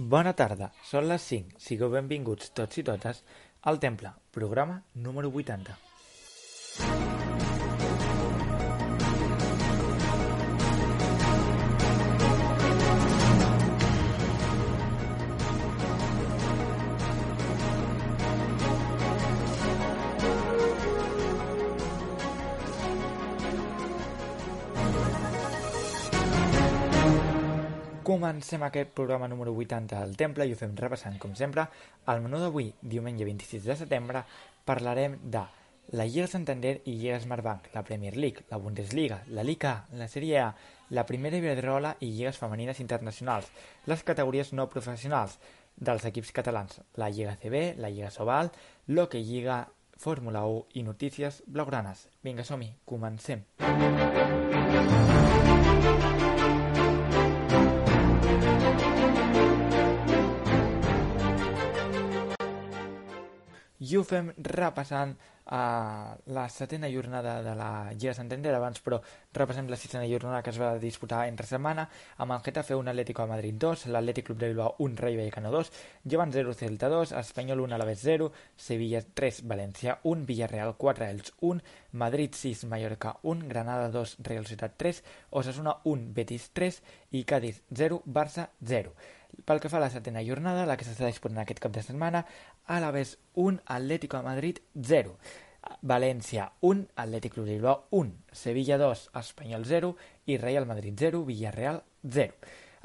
Bona tarda, són les 5. Sigueu benvinguts tots i totes al Temple, programa número 80. Comencem aquest programa número 80 del Temple i ho fem repassant, com sempre, el menú d'avui, diumenge 26 de setembre, parlarem de la Lliga Santander i Lliga Smartbank, la Premier League, la Bundesliga, la Liga la Sèrie A, la Primera Iberdrola i Lligues Femenines Internacionals, les categories no professionals dels equips catalans, la Lliga CB, la Lliga Sobal, l'Hockey Lliga, Fórmula 1 i notícies blaugranes. Vinga, som-hi, comencem. I ho fem repassant uh, la setena jornada de la Lliga Santander abans però repassem la sisena jornada que es va disputar entre setmana amb el Getafe 1 Atlético de Madrid 2 l'Atlètic Club de Bilbao 1 Rayo Vallecano 2 Llevant 0 Celta 2 Espanyol 1 Alavés 0 Sevilla 3 València 1 Villarreal 4 Els 1 Madrid 6 Mallorca 1 Granada 2 Real Ciutat 3 Osasuna 1 Betis 3 i Cádiz 0 Barça 0 pel que fa a la setena jornada, la que s'està disputant aquest cap de setmana, Alavés 1, Atlético de Madrid 0. València 1, Atlètic Club de Bilbao 1, Sevilla 2, Espanyol 0 i Real Madrid 0, Villarreal 0.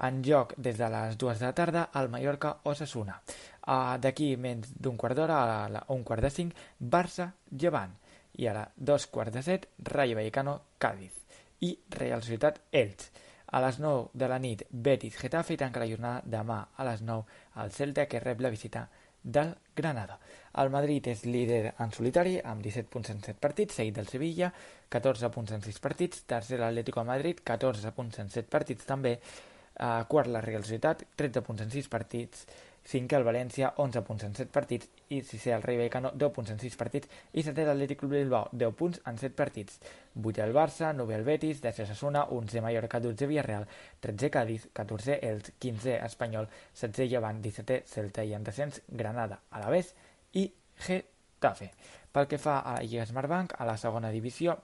En joc des de les dues de la tarda al Mallorca Osasuna. Uh, D'aquí menys d'un quart d'hora a la, un quart de cinc, Barça Llevant. I ara dos quarts de set, Rayo Vallecano Cádiz. I Real Societat Elx. A les 9 de la nit, Betis Getafe i tanca la jornada demà a les 9 al Celta que rep la visita del Granada. El Madrid és líder en solitari amb 17 punts en 7 partits, seguit del Sevilla, 14 punts en 6 partits, tercer l'Atlético de Madrid, 14 punts en 7 partits també, eh, quart la Real Societat, 13 punts en 6 partits, cinquè el València, 11 punts en 7 partits, i sisè el Rei Vallecano, 10 punts en 6 partits, i setè l'Atlètic Club Bilbao, 10 punts en 7 partits. Vuitè el Barça, 9è el Betis, 10è Sassuna, 11è Mallorca, 12è Villarreal, 13è Cádiz, 14è Els, 15è Espanyol, 16è Llevant, 17è Celta i en descens Granada, Alavés i Getafe. Pel que fa a la Lliga Smartbank, a la segona divisió,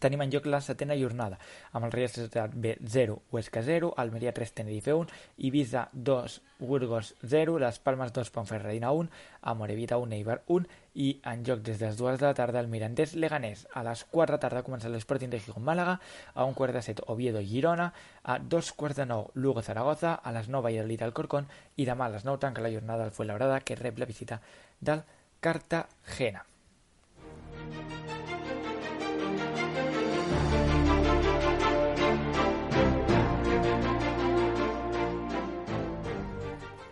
tenim en joc la setena jornada, amb el Real B 0, Huesca 0, Almeria 3, Tenerife 1, Ibiza 2, Burgos 0, Les Palmes 2, Ponferradina 1, Amorevita 1, Eibar 1 i en joc des de les dues de la tarda el Mirandés Leganés. A les 4 de la tarda comença l'Sporting de Gijón Màlaga, a un quart de set Oviedo Girona, a dos quarts de Lugo Zaragoza, a les 9 Valladolid Alcorcón i demà a les 9 tanca la jornada del Fuenlabrada que rep la visita del Cartagena.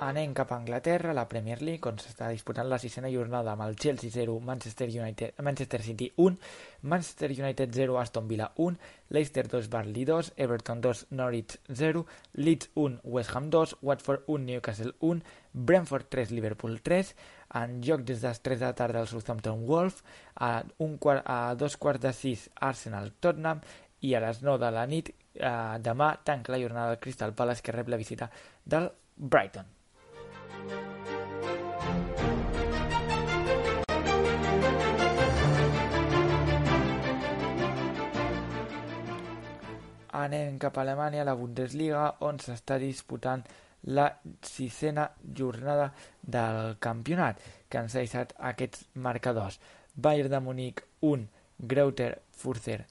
Anem cap a Anglaterra, la Premier League, on s'està disputant la sisena jornada amb el Chelsea 0, Manchester, United, Manchester City 1, Manchester United 0, Aston Villa 1, Leicester 2, Barley 2, Everton 2, Norwich 0, Leeds 1, West Ham 2, Watford 1, Newcastle 1, Brentford 3, Liverpool 3, en joc des de les 3 de la tarda el Southampton Wolf, a, un quart, a dos quarts de 6 Arsenal Tottenham i a les 9 de la nit eh, demà tanca la jornada del Crystal Palace que rep la visita del Brighton. Anem cap a Alemanya, la Bundesliga, on s'està disputant la sisena jornada del campionat, que han deixat aquests marcadors. Bayern de Múnich 1, Greuter Further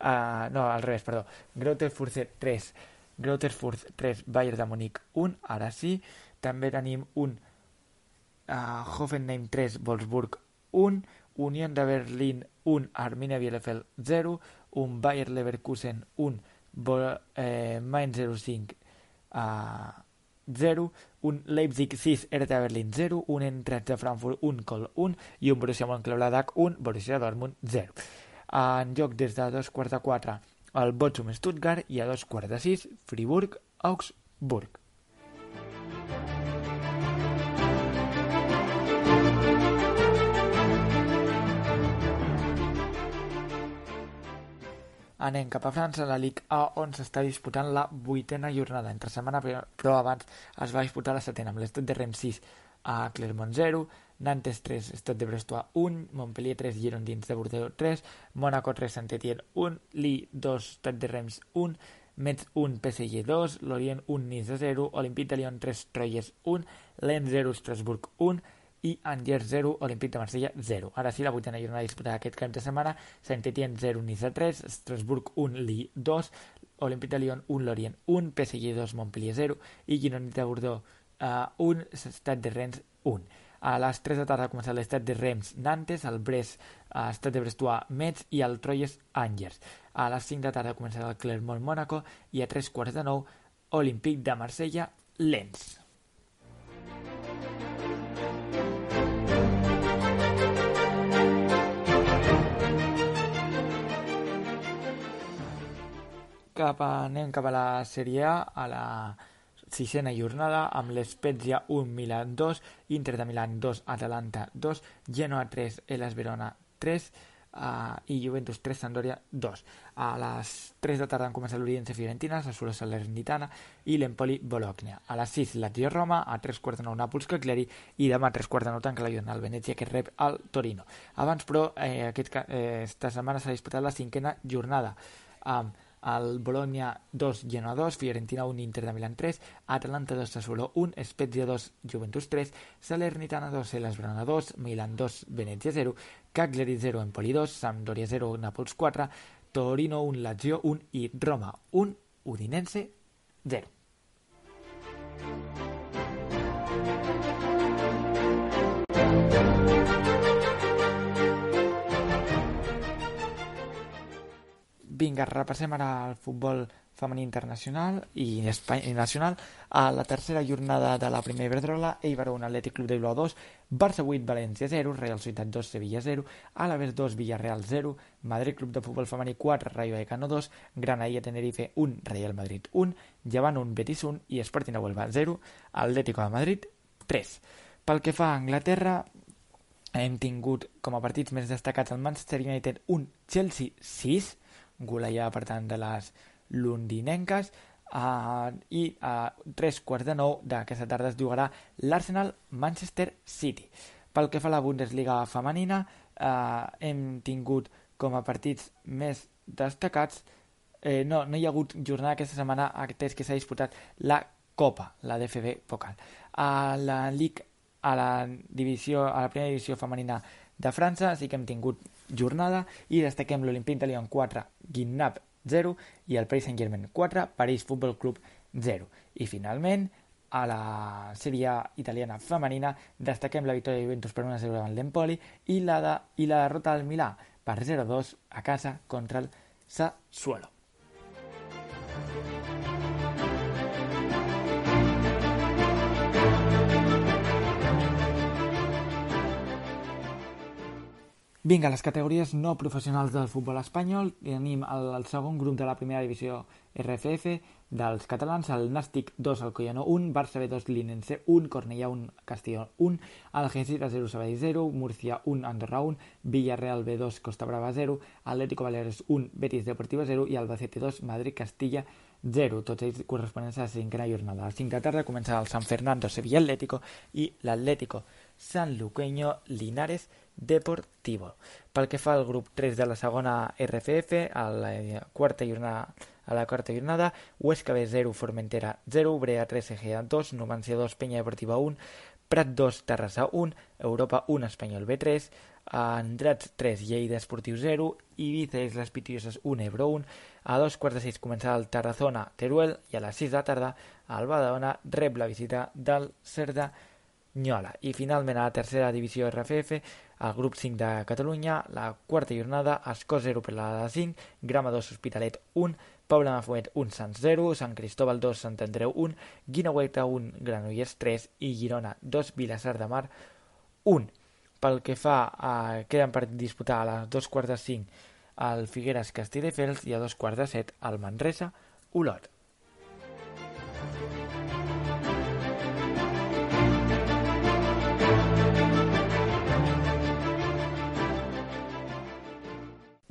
uh, no, al revés, perdó. Greuter Further 3, Greuter Further 3, Bayern de Múnich 1, ara sí. També tenim un uh, Hoffenheim 3, Wolfsburg 1, Unión de Berlín 1, Arminia Bielefeld 0, un Bayer Leverkusen 1, eh, Mainz 05 a 0, un Leipzig 6, Hertha Berlin 0, un N13 Frankfurt 1, Col 1 i un Borussia Mönchengladbach 1, Borussia Dortmund 0. En joc des de dos quarts de 4 el Bochum Stuttgart i a dos quarts de 6 Friburg Augsburg. Anem cap a França, la Ligue A, on s'està disputant la vuitena jornada. Entre setmana, però abans es va disputar la setena, amb l'estat de Rennes 6 a Clermont 0, Nantes 3, Estat de Brestois 1, Montpellier 3, Girondins de Bordeaux 3, Mónaco 3, Saint-Étienne 1, Lille 2, Estat de Reims 1, Metz 1, PSG 2, Lorient 1, Nice 0, Olympique de Lyon 3, Troyes 1, Lens 0, Strasbourg 1, i Angers 0, Olímpic de Marsella 0. Ara sí, la vuitena jornada disputada aquest cap de setmana, Saint-Étienne 0, Nice 3, Strasbourg 1, Lille 2, Olímpic de Lyon 1, Lorient 1, PSG 2, Montpellier 0 i Girona de Bordeaux uh, 1, Estat de Rennes 1. A les 3 de tarda ha començat l'estat de Reims Nantes, el Brest uh, Estat de Brestois Metz i el Troyes Angers. A les 5 de tarda ha començat el Clermont Mónaco i a 3 quarts de 9 Olímpic de Marsella Lens. Cap a, anem cap a la Sèrie A, a la sisena jornada, amb l'Spezia 1, Milan 2, Inter de Milan 2, Atalanta 2, Genoa 3, Elas Verona 3, uh, i Juventus 3, Sampdoria 2. A les 3 de tarda han començat l'Oriense Fiorentina, Sassuolo Salernitana i l'Empoli Bologna. A les 6 Lazio Roma, a 3 quarts de 9 Nàpols Cagliari i demà a 3 quarts de 9 tanca la jornada el Venezia que rep al Torino. Abans però, eh, aquest, eh, esta setmana s'ha disputat la cinquena jornada amb el Bologna 2, Genoa 2, Fiorentina 1, Inter de Milán 3, Atalanta 2, Sassuolo 1, Spezia 2, Juventus 3, Salernitana 2, Elas Verona 2, Milan 2, Venezia 0, Cagliari 0, Empoli 2, Sampdoria 0, Nàpols 4, Torino 1, Lazio 1 i Roma 1, Udinense 0. Vinga, repassem ara el futbol femení internacional i, i nacional. A la tercera jornada de la primera Iberdrola, Eibar 1, Atlètic Club de Bilbao 2, Barça 8, València 0, Real Societat 2, Sevilla 0, Alaves 2, Villarreal 0, Madrid Club de Futbol Femení 4, Rayo Vallecano 2, Granadilla Tenerife 1, Real Madrid 1, Llevant 1, Betis 1 i Sporting Huelva 0, Atlético de Madrid 3. Pel que fa a Anglaterra, hem tingut com a partits més destacats el Manchester United 1, Chelsea 6, golejada per tant de les londinenques uh, i a uh, tres quarts de nou d'aquesta tarda es jugarà l'Arsenal Manchester City. Pel que fa a la Bundesliga femenina uh, hem tingut com a partits més destacats eh, no, no hi ha hagut jornada aquesta setmana atès que s'ha disputat la Copa, la DFB Pokal. A la Ligue, a la divisió, a la primera divisió femenina de França sí que hem tingut jornada i destaquem l'Olympique de Lyon 4, Guinnap 0 i el Paris Saint-Germain 4, París Futbol Club 0. I finalment, a la sèrie italiana femenina destaquem la victòria de Juventus per 1-0 davant l'Empoli i, la de, i la derrota del Milà per 0-2 a casa contra el Sassuolo. Vinga, les categories no professionals del futbol espanyol. Tenim el, el segon grup de la primera divisió RFF dels catalans, el Nàstic 2, el Collano 1, Barça B2, Linense 1, Cornellà 1, Castelló 1, Algeciras 0, Sabadell 0, Murcia 1, Andorra 1, Villarreal B2, Costa Brava 0, Atlético Baleares 1, Betis Deportiva 0 i Albacete 2, Madrid Castilla 0, tots ells corresponents a la cinquena jornada. A 5 de tarda comença el San Fernando Sevilla Atlético i l'Atlético Sanluqueño Linares Deportivo. Pel que fa al grup 3 de la segona RFF, a la quarta jornada, a la quarta jornada, Huesca B 0, Formentera 0, Brea 3, Egea 2, Numancia 2, Peña Deportiva 1, Prat 2, Terrassa 1, Europa 1, Espanyol B3, Andrats 3, Lleida Esportiu 0, Ibiza i les Pitioses 1, Ebro 1, a dos quarts de sis començarà el Tarazona Teruel i a les 6 de la tarda el Badalona rep la visita del Cerda Nyola. I finalment a la tercera divisió RFF, al grup 5 de Catalunya, la quarta jornada, Escó 0 per la de 5, Grama 2, Hospitalet 1, Paula Mafumet 1, Sants 0, Sant Cristóbal 2, Sant Andreu 1, Guinaueta 1, Granollers 3 i Girona 2, Vilassar de Mar 1. Pel que fa a... queden per disputar a les dos quarts de 5 al Figueres Castelldefels i a dos quarts de 7 al Manresa Olot.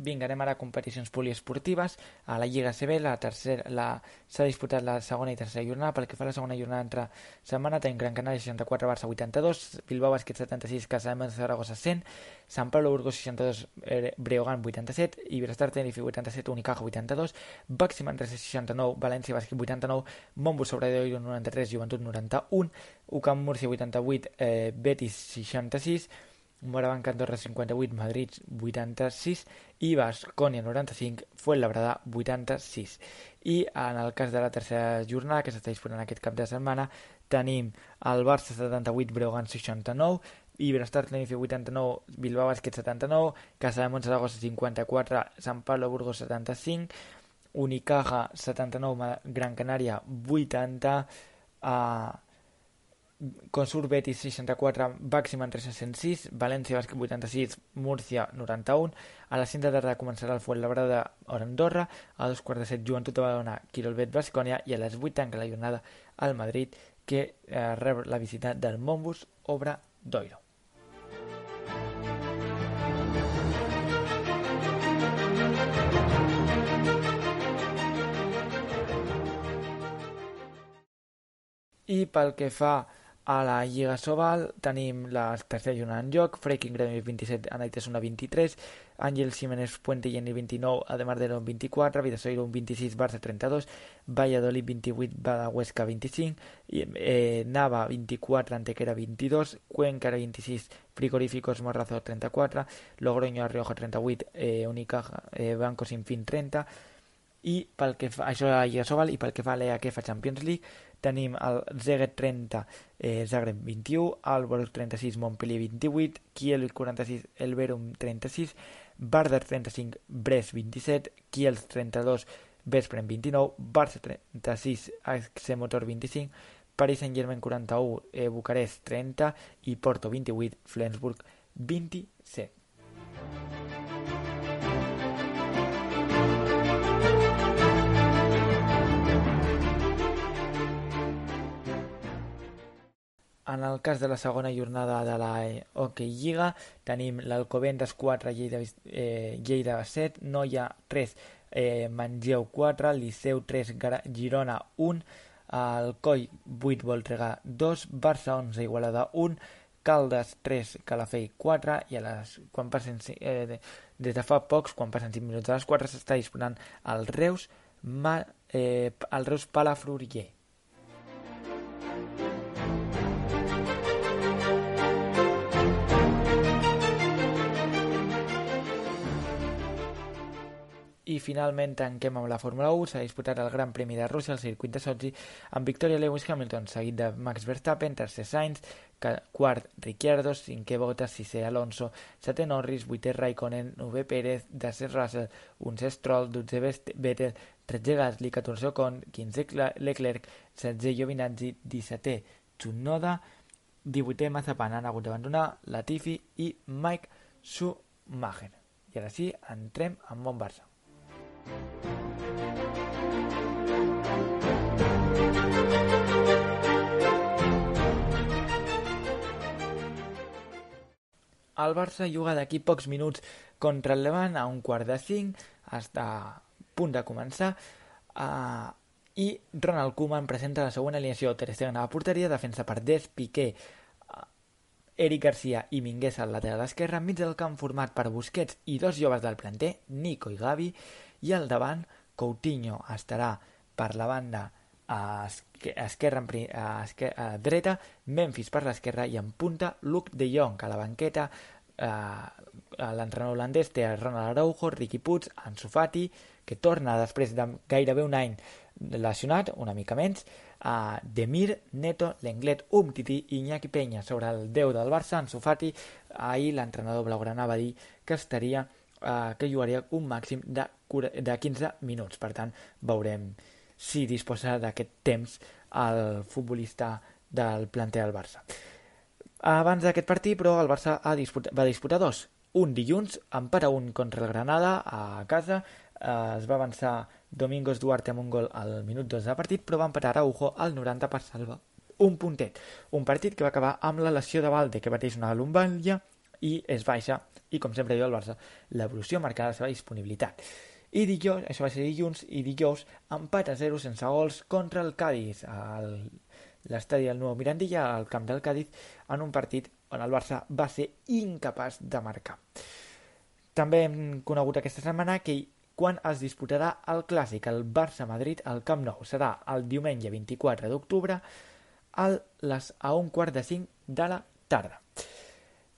Vinga, anem ara a competicions poliesportives. A la Lliga CB la tercera, la, s'ha disputat la segona i tercera jornada. Pel que fa a la segona jornada entre setmana tenim Gran Canària 64, Barça 82, Bilbao Bàsquet 76, Casa de Zaragoza 100, Sant Pablo Burgos 62, eh, Breogan 87, Iberostar Tenerife 87, Unicaja 82, Baxi Manresa 69, València Bàsquet 89, Montbus Sobradoiro 93, Joventut 91, UCAM Múrcia 88, eh, Betis 66, Morabanc Andorra 58, Madrid 86 i Bascònia 95, Fuenlabrada 86. I en el cas de la tercera jornada que s'està disputant aquest cap de setmana tenim el Barça 78, Breogán 69, Iberostar Tenerife 89, Bilbao Basket 79, Casa de Montsaragossa 54, Sant Pablo Burgos 75, Unicaja 79, Gran Canària 80, uh, Consur Betis 64, Baxi Manresa 106, València Bàsquet 86, Múrcia 91, a les 5 de tarda començarà el Fuenlabrada a Andorra, a dos quarts de set Joventut de Badalona, Quirolbet Bascònia. I a les 8 tanca la jornada al Madrid que eh, rep la visita del Montbus Obra d'Oiro. I pel que fa a la Lliga Sobal tenim la tercera jornada en joc, Freaking Gremi 27, Anaitasuna 23, Àngel Jiménez Puente i 29, Ademar de 24, Vidasoiro 26, Barça 32, Valladolid 28, Badahuesca 25, eh, Nava 24, Antequera 22, Cuenca 26, Frigoríficos Morrazo 34, Logroño a Rioja 38, eh, Unicaja eh, Banco Sinfín 30, i pel que fa, això a la Lliga Sobal i pel que fa a l'EAKF Champions League tenim el Zeget 30, eh, Zagreb 21, Alborg 36, Montpellier 28, Kiel 46, Elverum 36, Barder 35, Brest 27, Kiels 32, Vesprem 29, Barça 36, AC Motor 25, Paris Saint-Germain 41, eh, Bucarest 30 i Porto 28, Flensburg 27. En el cas de la segona jornada de la Hockey Lliga tenim l'Alcobendas 4, Lleida, eh, Lleida 7, Noia 3, eh, Manlleu 4, Liceu 3, Girona 1, el Coll 8, Voltregà 2, Barça 11, Igualada 1, Caldes 3, Calafell 4 i a les, quan passen, eh, des de fa pocs, quan passen 5 minuts a les 4 s'està disputant el Reus, Ma, eh, el Reus Palafrugell. I finalment tanquem amb la Fórmula 1. S'ha disputat el Gran Premi de Rússia al circuit de Sochi amb victòria Lewis Hamilton, seguit de Max Verstappen, tercer Sainz, quart Ricciardo, cinquè Bottas, sisè Alonso, setè Norris, vuitè Raikkonen, novè Pérez, desè Russell, unzè Stroll, dotze Vettel, tretze Gasly, catorzè Ocon, quinzè Leclerc, setze Giovinazzi, dissetè Tsunoda, divuitè Mazapan han hagut d'abandonar Latifi i Mike Schumacher. I ara sí, entrem amb Mont Barça. El Barça juga d'aquí pocs minuts contra el Levant a un quart de cinc, està a punt de començar, uh, i Ronald Koeman presenta la següent alineació. Ter Stegen a la porteria, defensa per Des, Piqué, Eric Garcia i Minguesa al lateral esquerre, mig del camp format per Busquets i dos joves del planter, Nico i Gavi, i al davant Coutinho estarà per la banda a esquerra, esquerra, a dreta, Memphis per l'esquerra i en punta Luke de Jong a la banqueta eh, l'entrenador holandès té Ronald Araujo, Ricky Puig, Ansu Fati, que torna després de gairebé un any lesionat, una mica menys, a Demir, Neto, Lenglet, Umtiti i Iñaki Peña. Sobre el 10 del Barça, Ansu Fati, ahir l'entrenador blaugrana va dir que estaria eh, que jugaria un màxim de, de 15 minuts. Per tant, veurem si disposa d'aquest temps el futbolista del planter del Barça. Abans d'aquest partit, però, el Barça ha disputat, va disputar dos. Un dilluns, empat a un contra el Granada a casa, eh, es va avançar Domingos Duarte amb un gol al minut 2 de partit, però va empatar Araujo al 90 per salvar un puntet. Un partit que va acabar amb la lesió de Valde, que pateix una lumbàlia i és baixa, i com sempre diu el Barça, l'evolució marcarà la seva disponibilitat. I dijous, això va ser dilluns, i dijous empat a 0 sense gols contra el Cádiz, l'estadi del Nou Mirandilla al camp del Cádiz en un partit on el Barça va ser incapaç de marcar. També hem conegut aquesta setmana que quan es disputarà el clàssic, el Barça-Madrid al Camp Nou. Serà el diumenge 24 d'octubre a, les, a un quart de cinc de la tarda.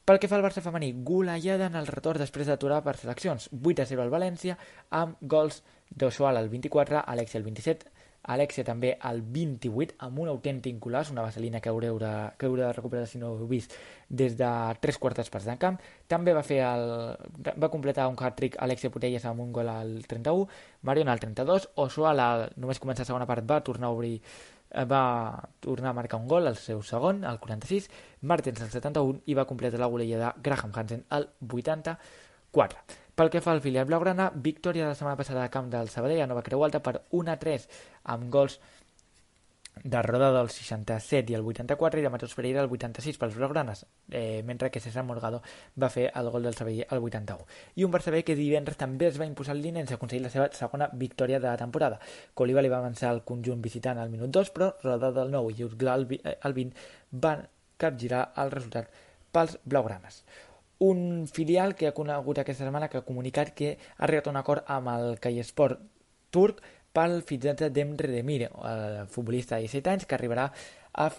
Pel que fa al Barça femení, golejada en el retorn després d'aturar per seleccions. 8 a 0 al València, amb gols d'Osual al 24, Alexia al 27, Alexia també al 28 amb un autèntic golaç, una vaselina que haureu de, que haureu de recuperar si no heu vist des de tres quartes parts del camp. També va fer el, va completar un hat-trick Alexia Putelles amb un gol al 31, Mariona al 32, Osuala només comença la segona part va tornar a obrir va tornar a marcar un gol al seu segon, al 46, Martens al 71 i va completar la golella de Graham Hansen al 84. Pel que fa al filial blaugrana, victòria de la setmana passada a camp del Sabadell a Nova Creu Alta per 1 a 3 amb gols de Roda del 67 i el 84 i de Matos Pereira el 86 pels blaugranes, eh, mentre que César Morgado va fer el gol del Sabadell al 81. I un Barça B que divendres també es va imposar el Linens a aconseguir la seva segona victòria de la temporada. Coliva li va avançar el conjunt visitant al minut 2, però Roda del 9 i Urgla al 20 van capgirar el resultat pels blaugranes un filial que ha conegut aquesta setmana que ha comunicat que ha arribat a un acord amb el Caiesport turc pel fitxatge d'Emre Demir, el futbolista de 17 anys, que arribarà a,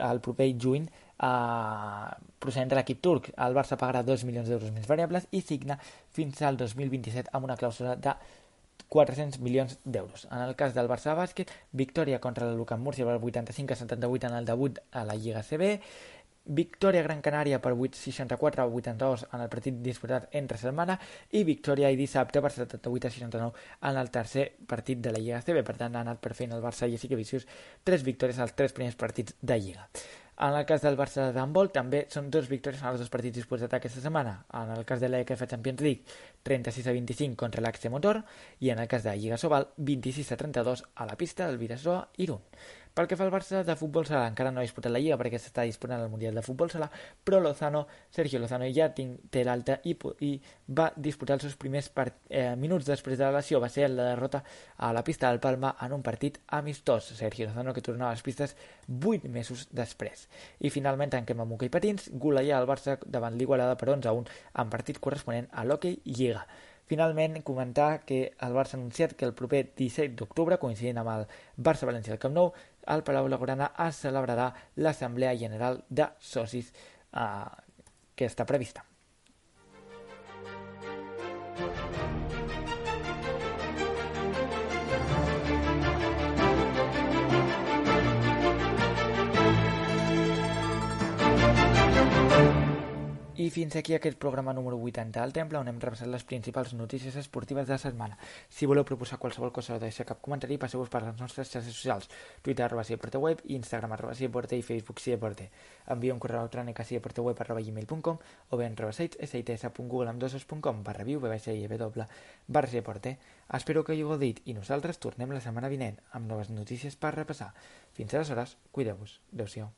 al proper juny a, procedent de l'equip turc. El Barça pagarà 2 milions d'euros més variables i signa fins al 2027 amb una clàusula de 400 milions d'euros. En el cas del Barça Bàsquet, victòria contra el Lucan Murcia per 85 a 78 en el debut a la Lliga CB, victòria Gran Canària per 8-64 a 82 en el partit disputat entre setmana i victòria i dissabte per 78 a 69 en el tercer partit de la Lliga CB. Per tant, ha anat per feina el Barça i així que viciós tres victòries als tres primers partits de Lliga. En el cas del Barça d'handbol també són dos victòries en els dos partits disputats aquesta setmana. En el cas de l'EKF Champions League, 36 a 25 contra l'Axe Motor i en el cas de Lliga Sobal, 26 a 32 a la pista del Vidasoa Irún. Pel que fa al Barça de futbol sala, encara no ha disputat la Lliga perquè s'està disputant el Mundial de Futbol sala, però Lozano, Sergio Lozano ja té l'alta i, i va disputar els seus primers part, eh, minuts després de la lesió. Va ser la derrota a la pista del Palma en un partit amistós. Sergio Lozano que tornava a les pistes 8 mesos després. I finalment tanquem amb hoquei patins, golejar el Barça davant l'Igualada per 11 a 1 en partit corresponent a l'hoquei Lliga. Finalment, comentar que el Barça ha anunciat que el proper 17 d'octubre, coincidint amb el Barça-València al Camp Nou, al Palau Blaugrana es celebrarà l'Assemblea General de Socis eh, que està prevista. I fins aquí aquest programa número 80 al Temple, on hem repassat les principals notícies esportives de la setmana. Si voleu proposar qualsevol cosa o deixar cap comentari, passeu-vos per les nostres xarxes socials, Twitter arroba web, Instagram arroba i Facebook siaporte. Envia un correu electrònic a siaporteweb arroba gmail.com o bé en rebasseits sits.google amb dosos.com barra viu w barra siaporte. Espero que hi heu dit i nosaltres tornem la setmana vinent amb noves notícies per repassar. Fins aleshores, cuideu-vos. Adéu-siau.